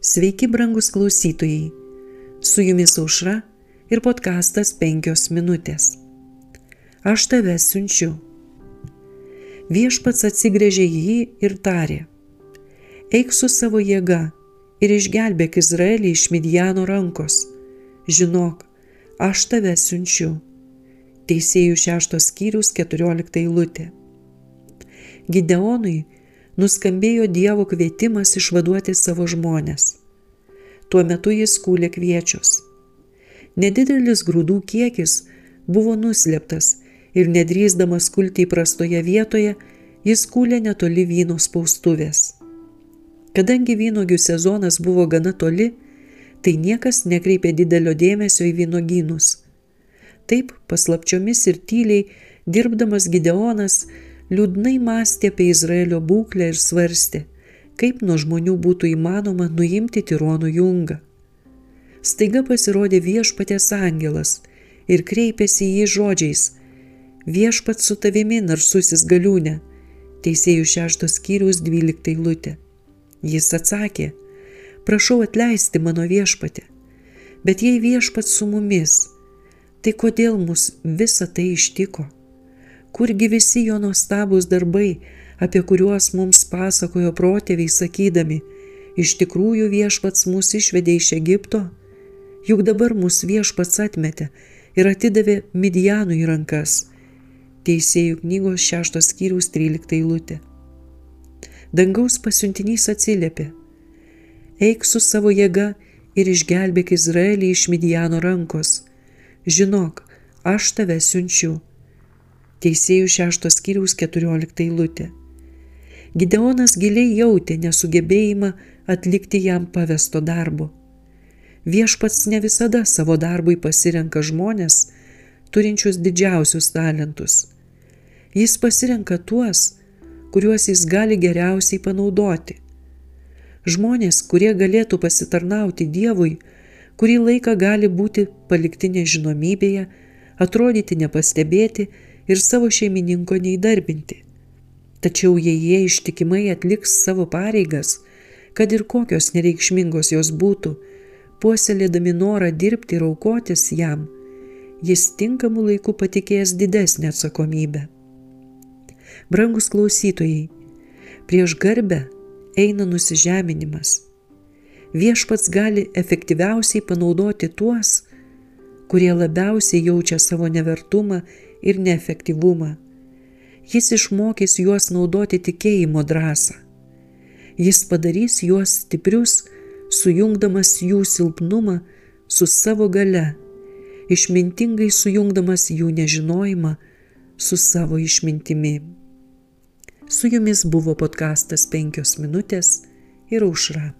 Sveiki, brangus klausytojai. Su jumis aušra ir podkastas penkios minutės. Aš tave siunčiu. Viešpats atsigrėžė į jį ir tarė. Eik su savo jėga ir išgelbėk Izraelį iš Midjano rankos. Žinok, aš tave siunčiu. Teisėjų šeštos skyrius keturiolikta eilutė. Gideonui nuskambėjo Dievo kvietimas išvaduoti savo žmonės. Tuo metu jis kūlė kviečius. Nedidelis grūdų kiekis buvo nuslėptas ir nedrįsdamas kulti įprastoje vietoje, jis kūlė netoli vyno spaustuvės. Kadangi vynogių sezonas buvo gana toli, tai niekas nekreipė didelio dėmesio į vynogynus. Taip paslapčiomis ir tyliai dirbdamas Gideonas liūdnai mąstė apie Izraelio būklę ir svarstė, kaip nuo žmonių būtų įmanoma nuimti tironų jungą. Staiga pasirodė viešpatės angelas ir kreipėsi į jį žodžiais - viešpat su tavimi narsusis galiūne, teisėjų šeštos skyrius dvyliktai lūtė. Jis atsakė, prašau atleisti mano viešpatę, bet jei viešpat su mumis, tai kodėl mus visa tai ištiko? Kurgi visi jo nuostabūs darbai, apie kuriuos mums pasakojo protėviai sakydami, iš tikrųjų viešpats mus išvedė iš Egipto, juk dabar mus viešpats atmetė ir atidavė Midianų į rankas. Teisėjų knygos šeštos skyrius 13 eilutė. Dangaus pasiuntinys atsiliepė. Eik su savo jėga ir išgelbėk Izraelį iš Midiano rankos. Žinok, aš tave siunčiu. Teisėjų šeštos skyriaus 14 eilutė. Gideonas giliai jautė nesugebėjimą atlikti jam pavesto darbo. Viešpats ne visada savo darbui pasirenka žmonės, turinčius didžiausius talentus. Jis pasirenka tuos, kuriuos jis gali geriausiai panaudoti. Žmonės, kurie galėtų pasitarnauti Dievui, kurį laiką gali būti palikti nežinomybėje, atrodyti nepastebėti ir savo šeimininko neįdarbinti. Tačiau jei jie ištikimai atliks savo pareigas, kad ir kokios nereikšmingos jos būtų, puoselėdami norą dirbti ir aukotis jam, jis tinkamu laiku patikės didesnę atsakomybę. Brangus klausytojai, prieš garbę eina nusižeminimas. Viešpats gali efektyviausiai panaudoti tuos, kurie labiausiai jaučia savo nevertumą ir neefektyvumą. Jis išmokys juos naudoti tikėjimo drąsą. Jis padarys juos stiprius, sujungdamas jų silpnumą su savo gale, išmintingai sujungdamas jų nežinojimą su savo išmintimi. Su jumis buvo podkastas penkios minutės ir aušra.